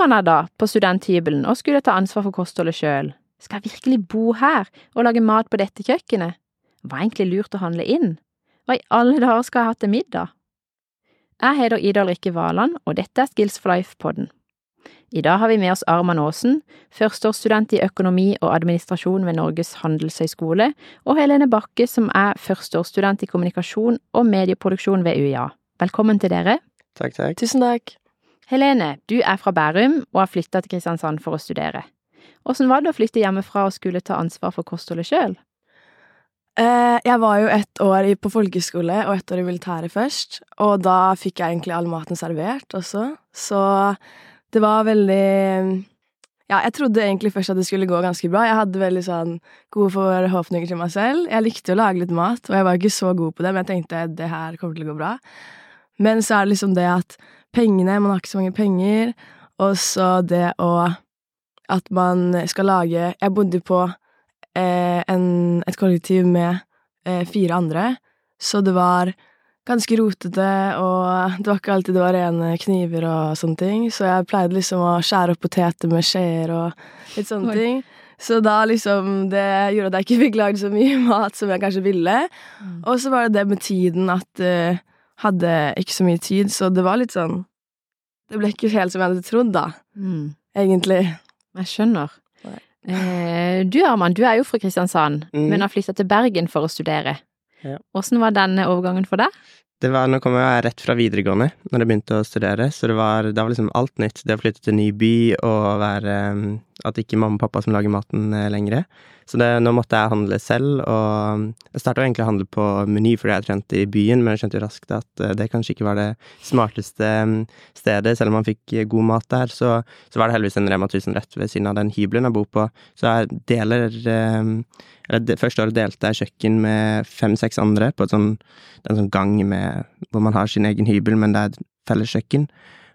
man er da, på studenthybelen, og skulle ta ansvar for kostholdet sjøl. Skal jeg virkelig bo her og lage mat på dette kjøkkenet? Var egentlig lurt å handle inn? Hva i alle dager skal jeg ha til middag? Jeg heter Ida Rikke Valand, og dette er Skills for life-podden. I dag har vi med oss Arman Aasen, førsteårsstudent i økonomi og administrasjon ved Norges handelshøyskole, og Helene Bakke, som er førsteårsstudent i kommunikasjon og medieproduksjon ved UiA. Velkommen til dere. Takk, takk. Tusen takk. Helene, du er fra Bærum og har flytta til Kristiansand for å studere. Åssen var det å flytte hjemmefra og skulle ta ansvar for kostholdet sjøl? Eh, jeg var jo ett år på folkeskole og ett år i militæret først, og da fikk jeg egentlig all maten servert også, så det var veldig Ja, jeg trodde egentlig først at det skulle gå ganske bra. Jeg hadde veldig sånn gode forhåpninger til meg selv. Jeg likte å lage litt mat, og jeg var ikke så god på det, men jeg tenkte det her kommer til å gå bra. Men så er det liksom det at pengene Man har ikke så mange penger, og så det å At man skal lage Jeg bodde på eh, en, et kollektiv med eh, fire andre, så det var ganske rotete, og det var ikke alltid det var rene kniver og sånne ting, så jeg pleide liksom å skjære opp poteter med skjeer og litt sånne Oi. ting. Så da liksom Det gjorde at jeg ikke fikk lagd så mye mat som jeg kanskje ville. Mm. Og så var det det med tiden at uh, hadde ikke så mye tid, så det var litt sånn Det ble ikke helt som jeg hadde trodd, da, Mm, egentlig. jeg skjønner. Eh, du Arman, du er jo fra Kristiansand, Mm. men har flytta til Bergen for å studere. Ja. Åssen var denne overgangen for deg? Det var, nå kom jeg rett fra videregående når jeg begynte å studere, så det var, det var liksom alt nytt. Det å flytte til ny by og være At ikke mamma og pappa som lager maten eh, lenger. Så det, nå måtte jeg handle selv, og um, jeg starta egentlig å handle på Meny fordi jeg trente i byen, men jeg skjønte jo raskt at eh, det kanskje ikke var det smarteste um, stedet, selv om man fikk eh, god mat der. Så, så var det heldigvis en Rema 1000 rett ved siden av den hybelen jeg bor på, så jeg deler um, eller første året delte jeg kjøkken med fem-seks andre på et sånn, en sånn gang med, hvor man har sin egen hybel, men det er felles kjøkken.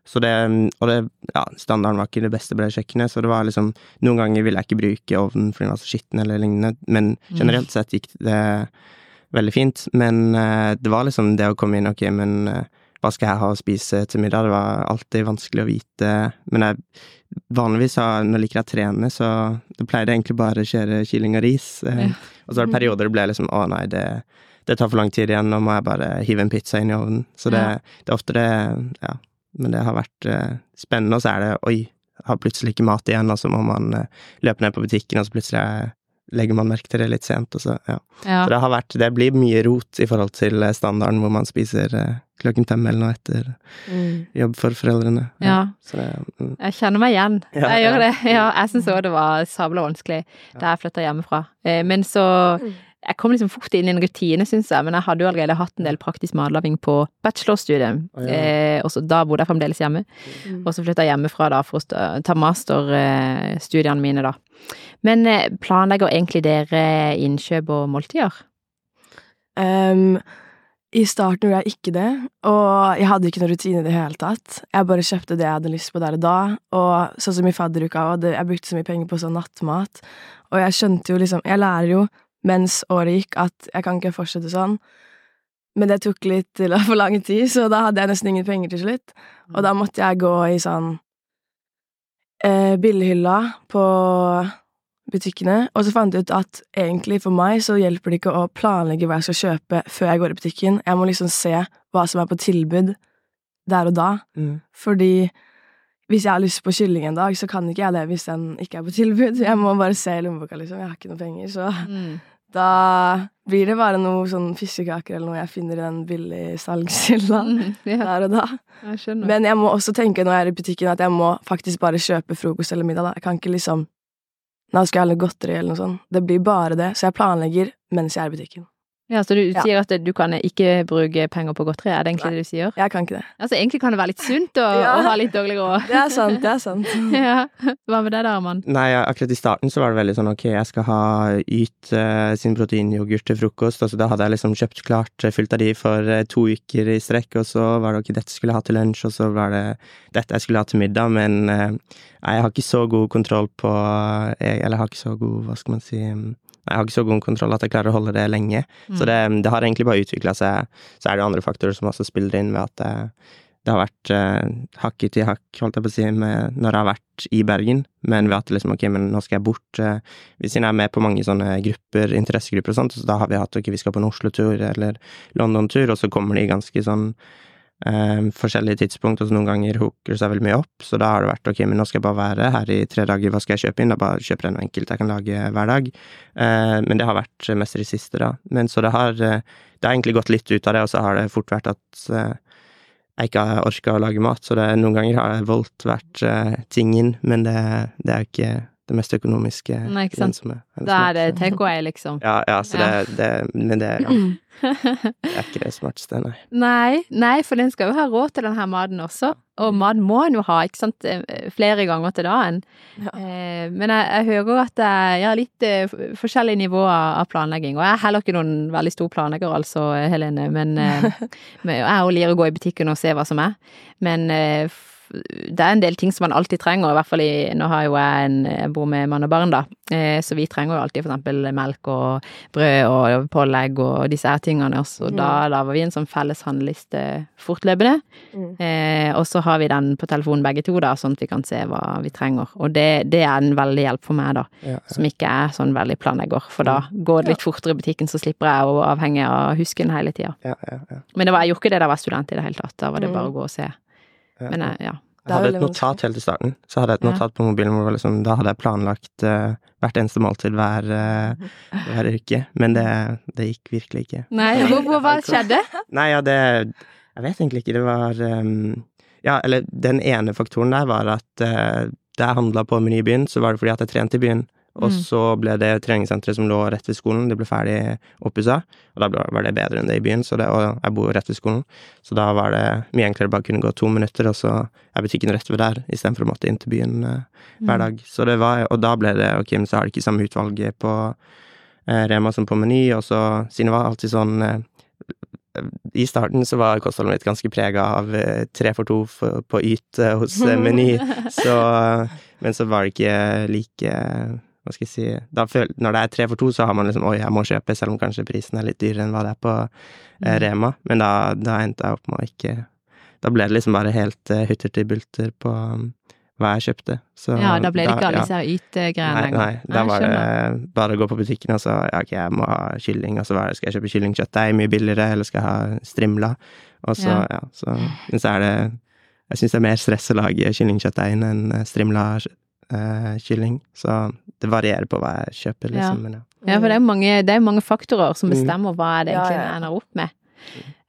Så det, og det, ja, standarden var ikke det beste på det kjøkkenet, så det var liksom Noen ganger ville jeg ikke bruke ovnen fordi den var så skitten eller lignende, men generelt sett gikk det veldig fint. Men eh, det var liksom det å komme inn, ok, men eh, hva skal jeg ha å spise til middag? Det var alltid vanskelig å vite. Men jeg vanligvis når jeg liker jeg å trene, så det pleide jeg egentlig bare å kjøre kylling og ris. Eh, Ja. Og så var det perioder det ble liksom å nei, det, det tar for lang tid igjen, nå må jeg bare hive en pizza inn i ovnen. Så det, Ja. det er ofte det, ja. Men det har vært eh, spennende, og så er det oi, har plutselig ikke mat igjen, og så må man eh, løpe ned på butikken, og så plutselig er, legger man merke til det litt sent, og så ja. Ja. Så det har vært Det blir mye rot i forhold til eh, standarden hvor man spiser eh, klokken fem eller noe etter Mm. jobb for foreldrene. Ja. Så det, mm. Jeg kjenner meg igjen. Ja, jeg gjør ja. det. Ja, jeg syns òg det var sabla vanskelig da jeg flytta hjemmefra. Eh, Men så Jeg kom liksom fort inn i en rutine, syns jeg, men jeg hadde jo allerede hatt en del praktisk matlaging på bachelorstudiet, Ah, ja. eh, og så da bodde jeg fremdeles hjemme. Mm. Og så flytta jeg hjemmefra da for å ta masterstudiene mine, da. Men eh, planlegger egentlig dere innkjøp og måltider? Um, I starten gjorde jeg ikke det, og jeg hadde ikke noen rutine i det hele tatt. Jeg bare kjøpte det jeg hadde lyst på der og da, og sånn som i fadderuka òg, jeg brukte så mye penger på sånn nattmat, og jeg skjønte jo liksom Jeg lærer jo mens året gikk at jeg kan ikke fortsette sånn, men det tok litt for lang tid, så da hadde jeg nesten ingen penger til slutt, og da måtte jeg gå i sånn eh, billighylla på butikkene, og så fant jeg ut at egentlig for meg så hjelper det ikke å planlegge hva jeg skal kjøpe før jeg går i butikken. Jeg må liksom se hva som er på tilbud der og da, Mm. fordi hvis jeg har lyst på kylling en dag, så kan ikke jeg det hvis den ikke er på tilbud. Jeg må bare se i lommeboka, liksom. Jeg har ikke noe penger, så da blir det bare noe sånn fiskekaker eller noe jeg finner i den billigsalgshylla Mm, ja, der og da. jeg. Men jeg må også tenke når jeg er i butikken at jeg må faktisk bare kjøpe frokost eller middag. da. Jeg kan ikke liksom Nå skal jeg ha litt godteri eller noe sånt. Det blir bare det. Så jeg planlegger mens jeg er i butikken. Ja, Så du Ja. sier at du kan ikke bruke penger på godteri, er det egentlig det du sier? Jeg kan ikke det. Altså egentlig kan det være litt sunt å, Ja. å ha litt dårlig råd. Det er sant, det er sant. Ja. Hva med deg da, Arman? Nei, akkurat i starten så var det veldig sånn ok, jeg skal ha Yt eh, sin proteinyoghurt til frokost, og så da hadde jeg liksom kjøpt klart fylt av de for eh, to uker i strekk, og så var det ok, dette skulle jeg ha til lunsj, og så var det dette jeg skulle ha til middag, men eh, jeg har ikke så god kontroll på Eller jeg har ikke så god, hva skal man si Nei, jeg har ikke så god kontroll at jeg klarer å holde det lenge. Så det, det har egentlig bare utvikla seg. Så er det andre faktorer som også spiller inn ved at det, det har vært eh, hakket i hakk, holdt jeg på å si, med, når jeg har vært i Bergen. Men ved at liksom, ok, men nå skal jeg bort eh, Siden jeg er med på mange sånne grupper, interessegrupper og sånt, så da har vi hatt ok, vi skal på en Oslo-tur eller London-tur, og så kommer de ganske sånn eh, forskjellige tidspunkt, og så noen ganger hooker seg veldig mye opp. Så da har det vært ok, men nå skal jeg bare være her i tre dager, hva skal jeg kjøpe inn? Da bare kjøper jeg noe enkelt jeg kan lage hver dag. Eh, men det har vært mest i det siste, da. Men så det har, eh, det har egentlig gått litt ut av det, og så har det fort vært at eh, jeg ikke har orka å lage mat, så det, noen ganger har Volt vært uh, tingen, men det, det er jo ikke det mest økonomiske. Nei, ikke sant. lønnsomme, Da er det takeaway, liksom. Ja, ja, så Ja. Det, det Men det, ja, det er ikke det smarteste, nei. Nei, nei, for den skal jo ha råd til denne maten også. Og mat må en jo ha, ikke sant, eh, flere ganger til dagen. Ja. Eh, men jeg, jeg hører at det er litt eh, forskjellige nivåer av planlegging. Og jeg er heller ikke noen veldig stor planlegger, altså, Helene. Men eh, jeg òg liker å gå i butikken og se hva som er. Men eh, det er en del ting som man alltid trenger, i hvert fall i Nå har jo jeg en Jeg bor med mann og barn, da. Eh, så vi trenger jo alltid for eksempel melk og brød og pålegg og disse her tingene. Og så da lager vi en sånn felles handleliste fortløpende. Mm. Eh, og så har vi den på telefonen begge to, da, sånn at vi kan se hva vi trenger. Og det, det er en veldig hjelp for meg, da, Ja, som ikke er sånn veldig planlegger. For da går det litt fortere i butikken, så slipper jeg å avhenge av husken hele tida. ja, ja, ja. Men det var, jeg gjorde ikke det da jeg var student i det hele tatt. Da var det Mm. bare å gå og se. Ja. Men jeg, ja. Jeg hadde et notat helt til starten. Så hadde jeg et notat på mobilen hvor liksom, da hadde jeg planlagt uh, hvert eneste måltid hver, uh, hver uke. Men det, det gikk virkelig ikke. Nei, hva, hva skjedde? Nei, ja, det Jeg vet egentlig ikke. Det var um, Ja, eller den ene faktoren der var at uh, da jeg handla på Meny i byen, så var det fordi at jeg trente i byen. Og Mm. så ble det treningssenteret som lå rett ved skolen, det ble ferdig oppussa. Og da var det bedre enn det i byen, så det, og jeg bor rett ved skolen. Så da var det mye enklere bare kunne gå to minutter, og så er butikken rett ved der, istedenfor å måtte inn til byen eh, Mm. hver dag. Så det var, og da ble det ok, men så har de ikke samme utvalget på eh, Rema som på Meny, og så siden det var alltid sånn eh, i starten så var kostholdet mitt ganske prega av eh, tre for to på Yt hos eh, Meny, så Men så var det ikke like Hva skal jeg si føl, Når det er tre for to, så har man liksom Oi, jeg må kjøpe, selv om kanskje prisen er litt dyrere enn hva det er på eh, Rema. Men da, da endte jeg opp med å ikke Da ble det liksom bare helt eh, hutter til bulter på um, hva jeg kjøpte. Så Ja, da ble det ikke alle ja. disse her ytegreiene Nei, nei, da Jeg var det bare å gå på butikken og så ja, ok, jeg må ha kylling, og så var det, skal jeg kjøpe kyllingkjøttdeig mye billigere, eller skal jeg ha strimla? Og så, Ja. ja, så, så er det Jeg syns det er mer stress å lage kyllingkjøttdeig enn eh, strimla eh, kylling, så det varierer på hva jeg kjøper, Ja. liksom. Men ja. Ja, for det er mange, det er mange faktorer som Mm. bestemmer hva det egentlig ja, ja. ender opp med.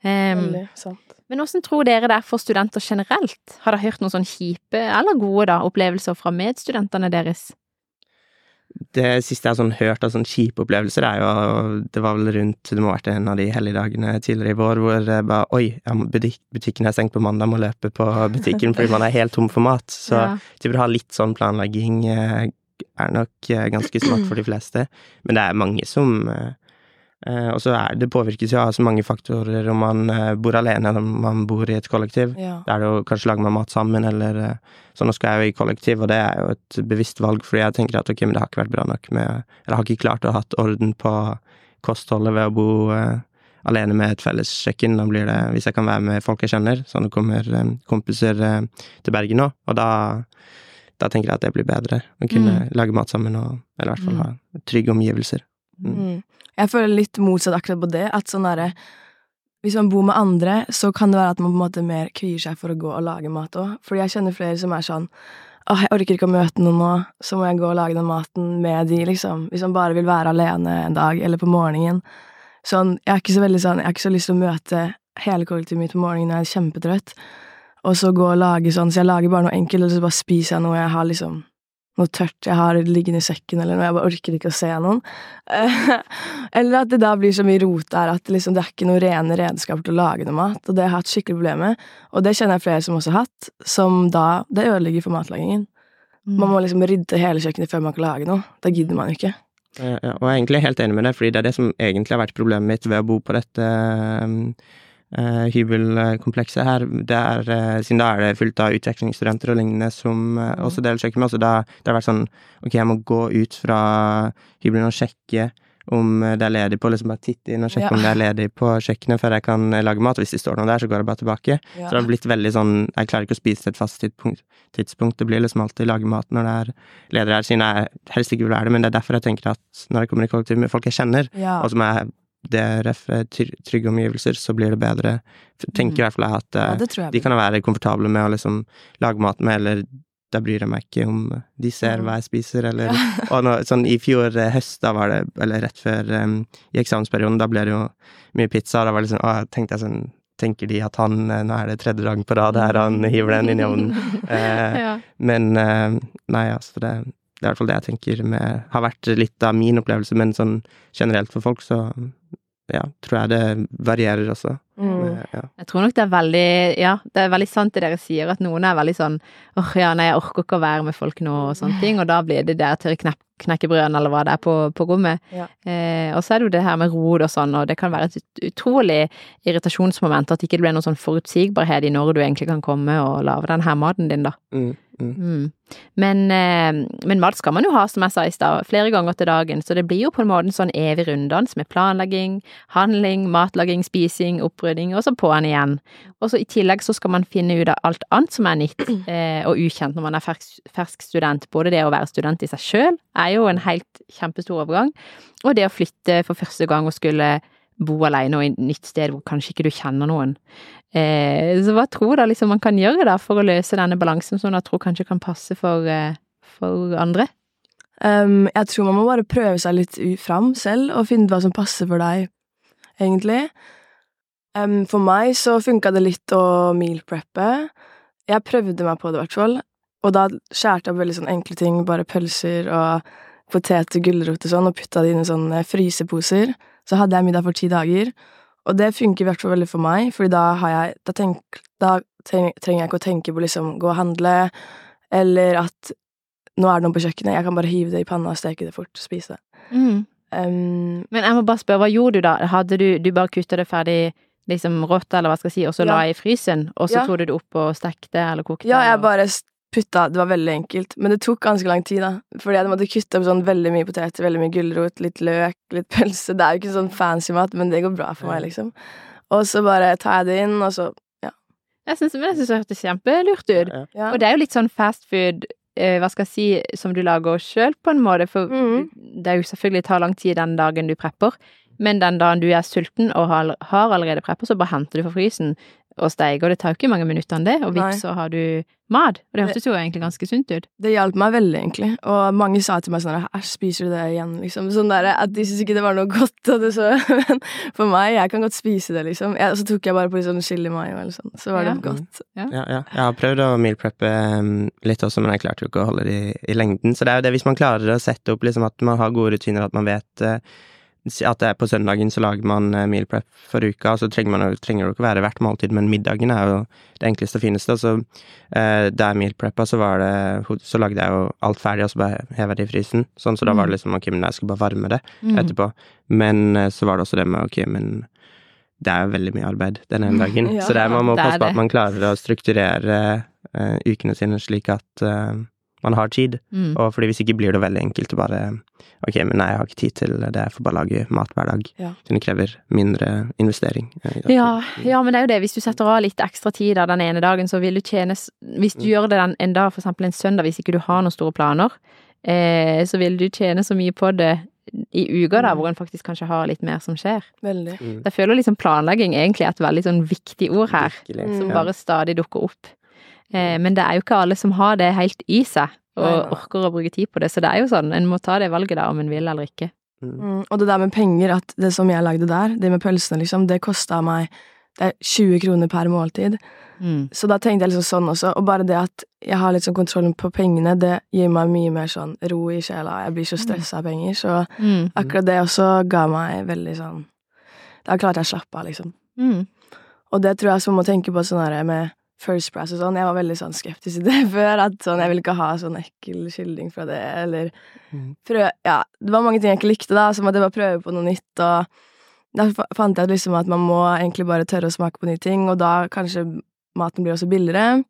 Um, Veldig men hvordan tror dere det er for studenter generelt? Har dere hørt noen sånn kjipe, eller gode da, opplevelser fra medstudentene deres? Det siste jeg har sånn hørt av sånne kjipe opplevelser, er jo Det var vel rundt Det må ha vært en av de helligdagene tidligere i vår hvor jeg bare Oi, butikken er stengt på mandag, må løpe på butikken fordi man er helt tom for mat. Så Ja. å ha litt sånn planlegging eh, er nok eh, ganske smart for de fleste. Men det er mange som eh, Og så det påvirkes jo av så mange faktorer om man eh, bor alene eller om man bor i et kollektiv. Ja. Der er det jo kanskje lager man mat sammen, eller eh, Så nå skal jeg jo i kollektiv, og det er jo et bevisst valg, fordi jeg tenker at ok, men det har ikke vært bra nok med Eller har ikke klart å ha hatt orden på kostholdet ved å bo eh, alene med et felles kjøkken. Da blir det Hvis jeg kan være med folk jeg kjenner, sånn det kommer eh, kompiser eh, til Bergen nå, og da da tenker jeg at det blir bedre. Å kunne lage mat sammen, og, eller i hvert fall ha trygge omgivelser. Mm. Jeg føler litt motsatt akkurat på det. At sånn derre Hvis man bor med andre, så kan det være at man på en måte mer kvier seg for å gå og lage mat òg. Fordi jeg kjenner flere som er sånn Åh, jeg orker ikke å møte noen nå, så må jeg gå og lage den maten med de, liksom. Hvis man bare vil være alene en dag, eller på morgenen. Sånn, jeg er ikke så veldig sånn Jeg har ikke så lyst til å møte hele kollektivet mitt på morgenen når jeg er kjempetrøtt, og så gå og lage sånn, så jeg lager bare noe enkelt, og så bare spiser jeg noe jeg har liksom noe tørt jeg har liggende i sekken, eller noe. Jeg bare orker ikke å se noen. eller at det da blir så mye rot der at liksom, det er ikke noen rene redskaper til å lage noe mat. Og det har jeg hatt skikkelig problem med. Og det kjenner jeg flere som også har hatt, som da Det ødelegger for matlagingen. Man må liksom rydde hele kjøkkenet før man kan lage noe. Da gidder man jo ikke. Ja, og jeg er egentlig helt enig med deg, fordi det er det som egentlig har vært problemet mitt ved å bo på dette um, eh, hybelkomplekset her. Det er, eh, siden da er det fullt av utvekslingsstudenter og lignende som eh, også deler kjøkken med og da det har vært sånn ok, jeg må gå ut fra hybelen og sjekke om det er ledig på, liksom bare titte inn og sjekke Ja. om det er ledig på kjøkkenet før jeg kan eh, lage mat. Og Hvis det står noe der, så går jeg bare tilbake. Ja. Så det har blitt veldig sånn Jeg klarer ikke å spise til et fast tidspunkt. tidspunkt. Det blir liksom alltid lage mat når det er ledere her, siden jeg helst ikke vil være det. Men det er derfor jeg tenker at når jeg kommer i kollektiv med folk jeg kjenner, Ja. og som er DRF, eh, try- trygge omgivelser, så blir det bedre. Tenker i hvert fall at eh, ja, tror de kan være komfortable med å liksom lage mat med, eller da bryr jeg meg ikke om de ser hva jeg spiser, eller Og nå, sånn i fjor eh, høst, da var det, eller rett før um, i eksamensperioden, da ble det jo mye pizza, og da var det sånn, å, tenkte jeg sånn Tenker de at han eh, Nå er det tredje dagen på rad her, han hiver den inn i ovnen. Eh, ja. men eh, nei, altså, det, det er i hvert fall det jeg tenker med Har vært litt av min opplevelse, men sånn generelt for folk, så ja, tror jeg det varierer også. Mm. Eh, Ja. Jeg tror nok det er veldig Ja, det er veldig sant det dere sier, at noen er veldig sånn åh ja, nei, jeg orker ikke å være med folk nå, og sånne ting, og da blir det der tørre knepp, knekkebrødene eller hva det er på, på rommet. Ja. Eh, og så er det jo det her med rod og sånn, og det kan være et utrolig irritasjonsmoment at ikke det blir noen sånn forutsigbarhet i når du egentlig kan komme og lage den her maten din, da. Mm, mm. Mm. Men, eh, men mat skal man jo ha, som jeg sa i stad, flere ganger til dagen, så det blir jo på en måte en sånn evig runddans med planlegging, handling, matlaging, spising, opprydding, og så på'n igjen. Og så i tillegg så skal man finne ut av alt annet som er nytt eh, og ukjent når man er fersk, fersk student. Både det å være student i seg sjøl er jo en helt kjempestor overgang, og det å flytte for første gang og skulle bo alene og i et nytt sted hvor kanskje ikke du kjenner noen. Eh, så hva tror du liksom man kan gjøre da for å løse denne balansen som jeg tror kanskje kan passe for, eh, for andre? Um, jeg tror man må bare prøve seg litt fram selv, og finne ut hva som passer for deg, egentlig. Um, for meg så funka det litt å meal preppe. Jeg prøvde meg på det, i hvert fall. Og da skjærte jeg opp veldig sånn enkle ting, bare pølser og poteter, gulrot og sånn, og putta det inn i sånne fryseposer. Så hadde jeg middag for ti dager. Og det funker i hvert fall veldig for meg, for da Da, da trenger jeg ikke å tenke på liksom gå og handle, eller at nå er det noe på kjøkkenet, jeg kan bare hive det i panna, og steke det fort, og spise det. Um, Men jeg må bare spørre, hva gjorde du da? Hadde du, du bare kutta det ferdig liksom rått, eller hva skal jeg si, og så Ja. la i frysen, og så Ja. tok du det opp og stekte eller kokte? ja, jeg og- bare putta Det var veldig enkelt, men det tok ganske lang tid, da. Fordi jeg måtte kutte opp sånn veldig mye poteter, veldig mye gulrot, litt løk, litt pølse. Det er jo ikke sånn fancy mat, men det går bra for meg, liksom. Og så bare tar jeg det inn, og så Ja. jeg synes det hørtes kjempelurt ut. Ja. Ja. Og det er jo litt sånn fast food, eh, hva skal jeg si, som du lager sjøl på en måte, for mm. det er jo selvfølgelig tar lang tid den dagen du prepper, men den dagen du er sulten og har, har allerede prepper, så bare henter du fra frysen og steiger, og det tar jo ikke mange minuttene det, og vips, så har du mat. Og det hørtes jo egentlig ganske sunt ut. Det hjalp meg veldig, egentlig. Og mange sa til meg sånn æsj, spiser du det igjen, liksom? Sånn der, at de syntes ikke det var noe godt, og det så Men for meg, jeg kan godt spise det, liksom. Jeg, så tok jeg bare på litt sånn chili mayo eller sånn, så var det godt. Ja, ja. Jeg har prøvd å meal preppe um, litt også, men jeg klarte jo ikke å holde det i, i lengden. Så det er jo det hvis man klarer å sette opp liksom at man har gode rutiner, at man vet eh, at det er på søndagen så lager man eh, meal prep for uka, og så trenger, man, trenger det ikke være hvert måltid, men middagen er jo det enkleste og fineste. Så eh, da jeg meal preppa, så var det Så lagde jeg jo alt ferdig, og så bare heva det i frysen. Sånn, så da var det liksom ok, men jeg skal bare varme det Mm. etterpå. Men eh, så var det også det med ok, men det er jo veldig mye arbeid den ene dagen. Ja, så det er, man må passe på at man klarer å strukturere uh, ukene sine slik at eh, man har tid. Mm. Og fordi hvis ikke blir det veldig enkelt å bare Ok, men nei, jeg har ikke tid til det, jeg får bare lage mat hver dag. Ja. Det krever mindre investering. eh. Ja, ja, men det er jo det. Hvis du setter av litt ekstra tid av den ene dagen, så vil du tjene Hvis du Mm. gjør det den, en dag, for eksempel en søndag, hvis ikke du har noen store planer, eh, så vil du tjene så mye på det i uka da, Mm. hvor en faktisk kanskje har litt mer som skjer. Veldig. Mm. Jeg føler liksom planlegging egentlig er et veldig sånn viktig ord her, Virkelig. Som Ja. bare stadig dukker opp. Eh, men det er jo ikke alle som har det helt i seg, og Nei, nei. orker å bruke tid på det, så det er jo sånn, en må ta det valget da, om en vil eller ikke. Mm. Mm, og det der med penger, at det som jeg lagde der, det med pølsene, liksom, det kosta meg det er 20 kroner per måltid. Mm. Så da tenkte jeg liksom sånn også, og bare det at jeg har litt sånn kontrollen på pengene, det gir meg mye mer sånn ro i sjela. Jeg blir så stressa av penger, så Mm. akkurat det også ga meg veldig sånn Da klarte jeg å slappe av, liksom. Mm. Og det tror jeg som man må tenke på sånn her med First Price og sånn. Jeg var veldig sånn skeptisk til det før. At sånn, jeg ville ikke ha sånn ekkel skildring fra det, eller Mm. prøve Ja, det var mange ting jeg ikke likte, da, som at jeg bare prøve på noe nytt, og da fant jeg liksom at man må egentlig bare tørre å smake på nye ting, og da kanskje maten blir også billigere.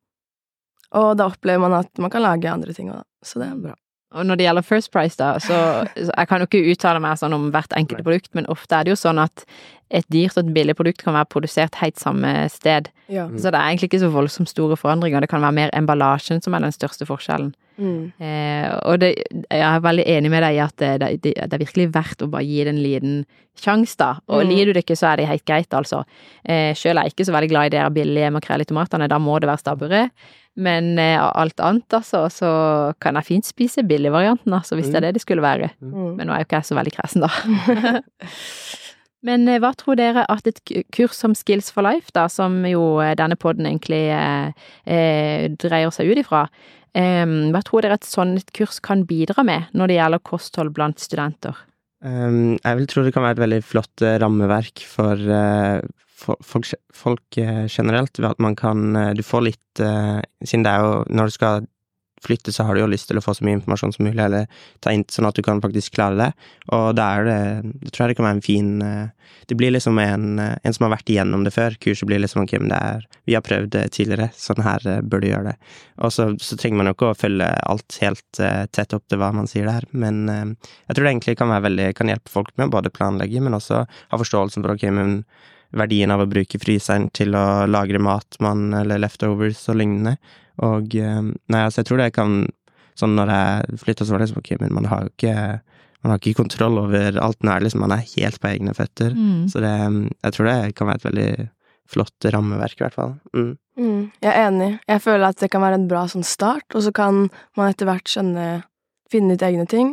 Og da opplever man at man kan lage andre ting òg. Så det er bra. Og når det gjelder First Price, da, så, så jeg kan jo ikke uttale meg sånn om hvert enkelte produkt, men ofte er det jo sånn at et dyrt og et billig produkt kan være produsert helt samme sted. Ja. Så det er egentlig ikke så voldsomt store forandringer. Det kan være mer emballasjen som er den største forskjellen. Mm. Eh, og det, jeg er veldig enig med deg i at det, det, det er virkelig verdt å bare gi det en liten sjanse, da. Og Mm. liker du det ikke, så er det helt greit, altså. Eh, Sjøl er jeg ikke så veldig glad i de billige makrell i tomatene, da må det være stabburet. Men eh, alt annet, altså, så kan jeg fint spise billigvarianten, altså, hvis det er det det skulle være. Mm. Men nå er jo ikke jeg så veldig kresen, da. Men eh, hva tror dere at et kurs som Skills for Life, da, som jo eh, denne podden egentlig eh, eh, dreier seg ut ifra, hva tror dere et sånt kurs kan bidra med når det gjelder kosthold blant studenter? Jeg vil tro det kan være et veldig flott eh, rammeverk for eh, fo- folk, folk eh, generelt, ved at man kan Du får litt Siden det er jo Når du skal flytte, så har du jo lyst til å få så mye informasjon som mulig, eller ta inn sånn at du kan faktisk klare det. Og da er det Da tror jeg det kan være en fin eh, Det blir liksom en, eh, en som har vært igjennom det før. Kurset blir liksom ok, men det er Vi har prøvd det tidligere, sånn her eh, bør du gjøre det. Og så, så trenger man jo ikke å følge alt helt tett opp til hva man sier der, men jeg tror det egentlig kan være veldig Kan hjelpe folk med å både planlegge, men også ha forståelsen for ok, men verdien av å bruke fryseren til å lagre mat, man, eller leftovers og lignende. Og eh, nei, altså jeg tror det kan Sånn når jeg flytta, så var det liksom ok, men man har jo ikke man har ikke kontroll over alt nå liksom, man er helt på egne føtter. Så det, jeg tror det kan være et veldig flott rammeverk, i hvert fall. Mm. Mm. Jeg er enig. Jeg føler at det kan være en bra sånn start, og så kan man etter hvert skjønne Finne ut egne ting,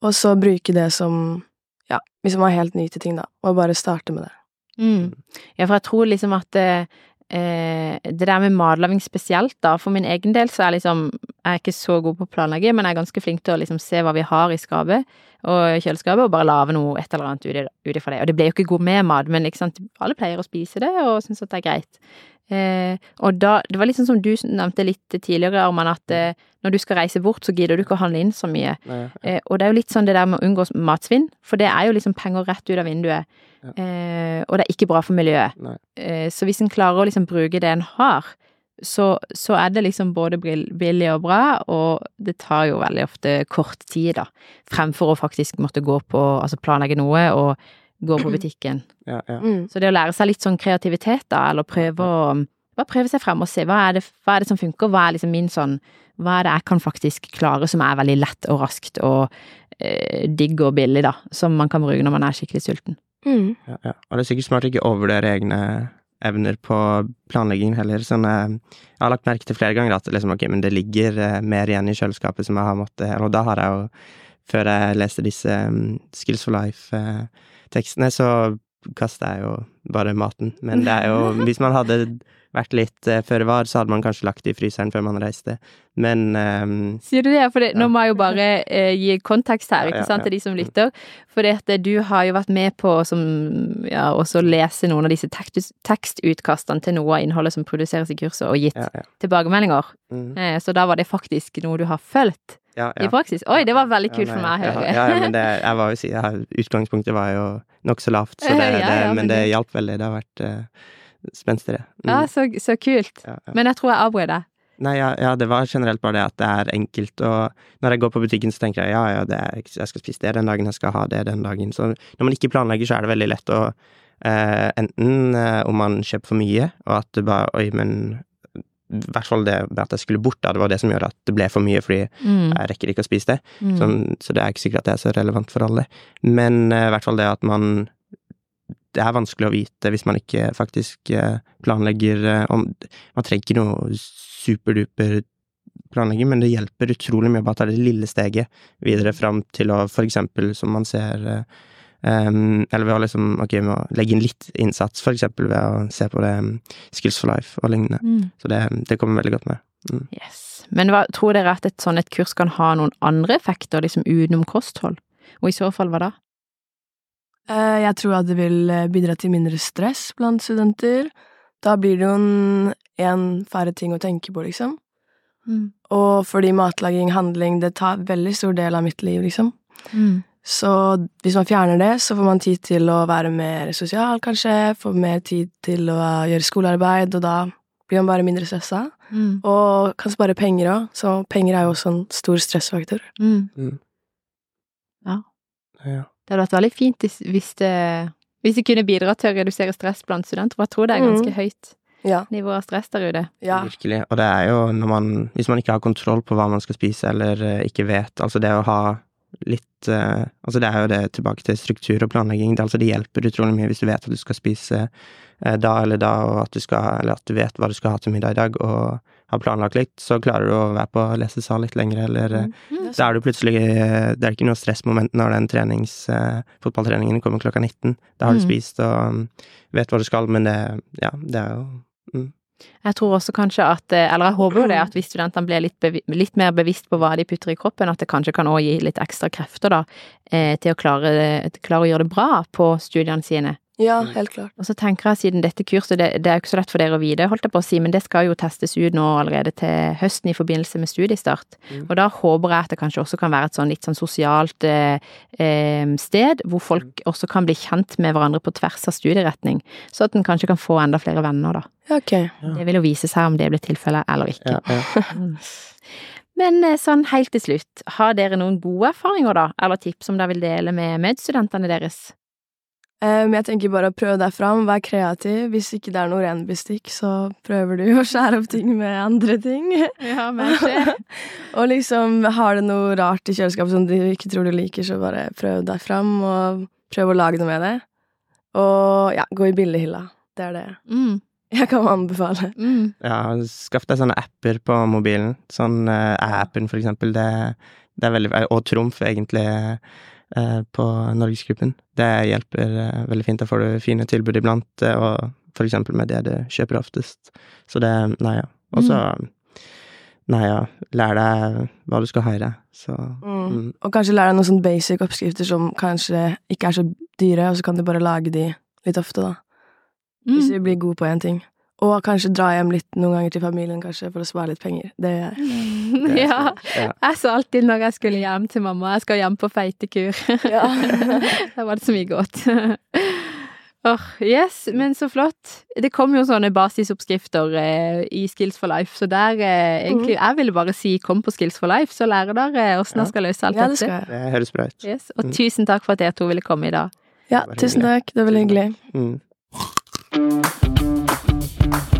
og så bruke det som Ja, hvis man er helt ny til ting, da, og bare starte med det. Mm. Ja, for jeg tror liksom at eh, eh, det der med matlaging spesielt, da, for min egen del så er liksom Jeg er ikke så god på å planlegge, men jeg er ganske flink til å liksom se hva vi har i skapet og kjøleskapet, og bare lage noe et eller annet ut ifra det. Og det ble jo ikke god men ikke sant, alle pleier å spise det og syns at det er greit. Eh, og da, det var liksom som du nevnte litt tidligere, Arman, at eh, når du skal reise bort, så gidder du ikke å handle inn så mye. Nei, Eh, og det er jo litt sånn det der med å unngå matsvinn, for det er jo liksom penger rett ut av vinduet. Ja. Eh, og det er ikke bra for miljøet. Eh, så hvis en klarer å liksom bruke det en har, så, så er det liksom både billig og bra, og det tar jo veldig ofte kort tid, da, fremfor å faktisk måtte gå på, altså planlegge noe og gå på butikken. Ja, ja. Mm. Så det å lære seg litt sånn kreativitet, da, eller prøve å bare prøve seg frem og se hva er det, hva er det som funker, hva er liksom min sånn Hva er det jeg kan faktisk klare som er veldig lett og raskt og eh, digg og billig, da, som man kan bruke når man er skikkelig sulten. Mm. Ja, ja. Og det er sikkert smart å ikke overvurdere egne evner på planlegging heller. Sånn, eh, jeg har lagt merke til flere ganger at liksom, ok, men det ligger eh, mer igjen i kjøleskapet som jeg har måttet Og da har jeg jo, før jeg leste disse um, Skills for Life-tekstene, så kasta jeg jo bare maten. Men det er jo Hvis man hadde vært litt uh, føre var, så hadde man kanskje lagt det i fryseren før man reiste. Men um, Sier du det? For det, Ja. nå må jeg jo bare eh, gi kontekst her, ikke ja, sant, ja. til de som lytter. For det at du har jo vært med på som, ja, også lese noen av disse tekst, tekstutkastene til noe av innholdet som produseres i kurset, og gitt ja, ja. tilbakemeldinger. Mm, Eh, så da var det faktisk noe du har fulgt ja, i praksis. Oi, det var veldig kult Ja, for meg å ja, høre. Ja, ja, men det, jeg var jo utgangspunktet var jo nokså lavt, så det, Ja, ja, det, men men det hjalp veldig. Det har vært uh, spenstig, det. Mm, Ja, så, så kult. ja, ja. Men jeg tror jeg avbrøt deg. Nei, ja, ja, det var generelt bare det at det er enkelt, og når jeg går på butikken, så tenker jeg ja, ja, det er, jeg skal spise det den dagen, jeg skal ha det den dagen. Så når man ikke planlegger, så er det veldig lett å eh, enten eh, om man kjøper for mye, og at det bare Oi, men i hvert fall det med at jeg skulle bort, da, det var det som gjorde at det ble for mye, fordi Mm. jeg rekker ikke å spise det. Mm. Sånn, så det er ikke sikkert at det er så relevant for alle. Men i uh, hvert fall det at man Det er vanskelig å vite hvis man ikke faktisk eh, planlegger eh, om Man trenger ikke noe superduper planlegging, men det hjelper utrolig mye å bare ta det lille steget videre fram til å for eksempel, som man ser Um, Eller ved å liksom Ok, med å legge inn litt innsats, eksempel ved å se på det um, Skills for life og lignende. Mm. Så det, det kommer veldig godt med. Yes. Men hva, tror dere at et sånt et kurs kan ha noen andre effekter, liksom utenom kosthold? Og i så fall hva da? Eh, Jeg tror at det vil eh, bidra til mindre stress blant studenter. Da blir det jo en, en færre ting å tenke på, liksom. Mm. Og fordi matlaging, handling, det tar veldig stor del av mitt liv, liksom. Mm. Så hvis man fjerner det, så får man tid til å være mer sosial, kanskje, får mer tid til å gjøre skolearbeid, og da blir man bare mindre stressa. Mm. Og kan spare penger òg, så penger er jo også en stor stressfaktor. Mm. Mm. Ja. Ja. Det hadde vært veldig fint hvis- det, hvis det kunne bidra til å redusere stress blant studenter, for jeg tror det er ganske Mm. høyt Ja. nivå av stress der ute. ja. Virkelig. Og det er jo når man Hvis man ikke har kontroll på hva man skal spise, eller eh, ikke vet Altså det å ha litt uh, Altså det er jo det tilbake til struktur og planlegging. Det, altså det hjelper utrolig mye hvis du vet at du skal spise uh, da eller da, og at du skal Eller at du vet hva du skal ha til middag i dag, og har planlagt litt, så klarer du å være på lesesal litt lenger, eller eh, Mm. Da er du plutselig eh, Det er ikke noe stressmoment når den trenings, eh, fotballtreningen kommer klokka 19. Da har du Mm. spist og mm, vet hva du skal, men det Ja, det er jo Jeg tror også kanskje at, eller jeg håper jo det, at hvis studentene blir litt, bevi litt mer bevisst på hva de putter i kroppen, at det kanskje kan også gi litt ekstra krefter da, eh, til å klare, til å klare å gjøre det bra på studiene sine. Ja, helt klart. Og så tenker jeg siden dette kurset, det, det er jo ikke så lett for dere å vite, holdt jeg på å si, men det skal jo testes ut nå allerede til høsten i forbindelse med studiestart. Mm. Og da håper jeg at det kanskje også kan være et sånn litt sånn sosialt eh, eh, sted, hvor folk også kan bli kjent med hverandre på tvers av studieretning, så at en kanskje kan få enda flere venner, da. Ja, ok. Ja. Det vil jo vise seg om det blir tilfellet eller ikke. Ja, ja. Mm. Men eh, sånn helt til slutt, har dere noen gode erfaringer da, eller tips som dere vil dele med medstudentene deres? Um, jeg tenker bare å prøve deg fram, vær kreativ. Hvis ikke det er noe ren bestikk, så prøver du å skjære opp ting med andre ting. Ja, og liksom, har du noe rart i kjøleskapet som du ikke tror du liker, så bare prøv deg fram, og prøv å lage noe med det. Og ja, gå i billighylla. Det er det Mm, jeg kan anbefale. mm. Ja, skaff deg sånne apper på mobilen. Sånn uh, appen, for eksempel. Det, det er veldig Og Trumf, egentlig, eh, på Norgesgruppen. Det hjelper eh, veldig fint. Da får du fine tilbud iblant, eh, og for eksempel med det du kjøper oftest. Så det Nei, ja. Og så Nei, ja. Lær deg hva du skal ha i deg. Så Mm. mm. Og kanskje lære deg noen sånne basic oppskrifter som kanskje ikke er så dyre, og så kan du bare lage de litt ofte, da. Hvis Mm. du blir god på én ting. Og kanskje dra hjem litt noen ganger til familien, kanskje, for å spare litt penger. Det gjør jeg. det er ja. ja. Jeg sa alltid når jeg skulle hjem til mamma, jeg skal hjem på feitekur. Ja. da var det så mye godt. Åh, yes, men så flott. Det kom jo sånne basisoppskrifter eh, i Skills for life, så der eh, egentlig Jeg ville bare si kom på Skills for life, så lærer dere åssen dere skal løse alt ja, det dette. skal jeg. Det høres bra ut. Yes, og Mm. tusen takk for at dere to ville komme i dag. Ja, tusen takk. Det var veldig hyggelig. Mm. Thank you.